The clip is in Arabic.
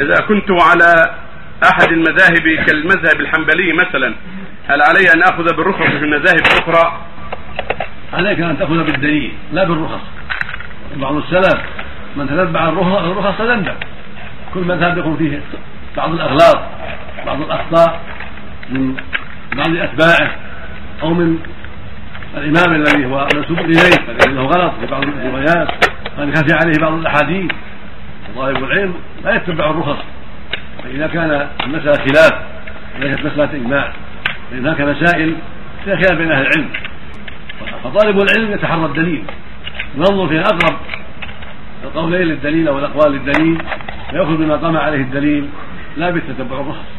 إذا كنت على أحد المذاهب كالمذهب الحنبلي مثلا هل علي أن آخذ بالرخص في المذاهب الأخرى؟ عليك أن تأخذ بالدليل لا بالرخص. بعض السلف من تتبع الرخص تذنب كل مذهب يكون فيه بعض الاغلاط بعض الأخطاء من بعض أتباعه أو من الإمام الذي هو منسوب إليه الذي له غلط في بعض الروايات قد خفي عليه بعض الأحاديث. طالب العلم لا يتبع الرخص فإذا كان المسألة خلاف وليست مسألة إجماع. فإن هناك مسائل فيها خلاف بين أهل العلم. فطالب العلم يتحرى الدليل. ينظر في أقرب القولين للدليل أو الأقوال للدليل وياخذ بما قام عليه الدليل. لا بالتتبع الرخص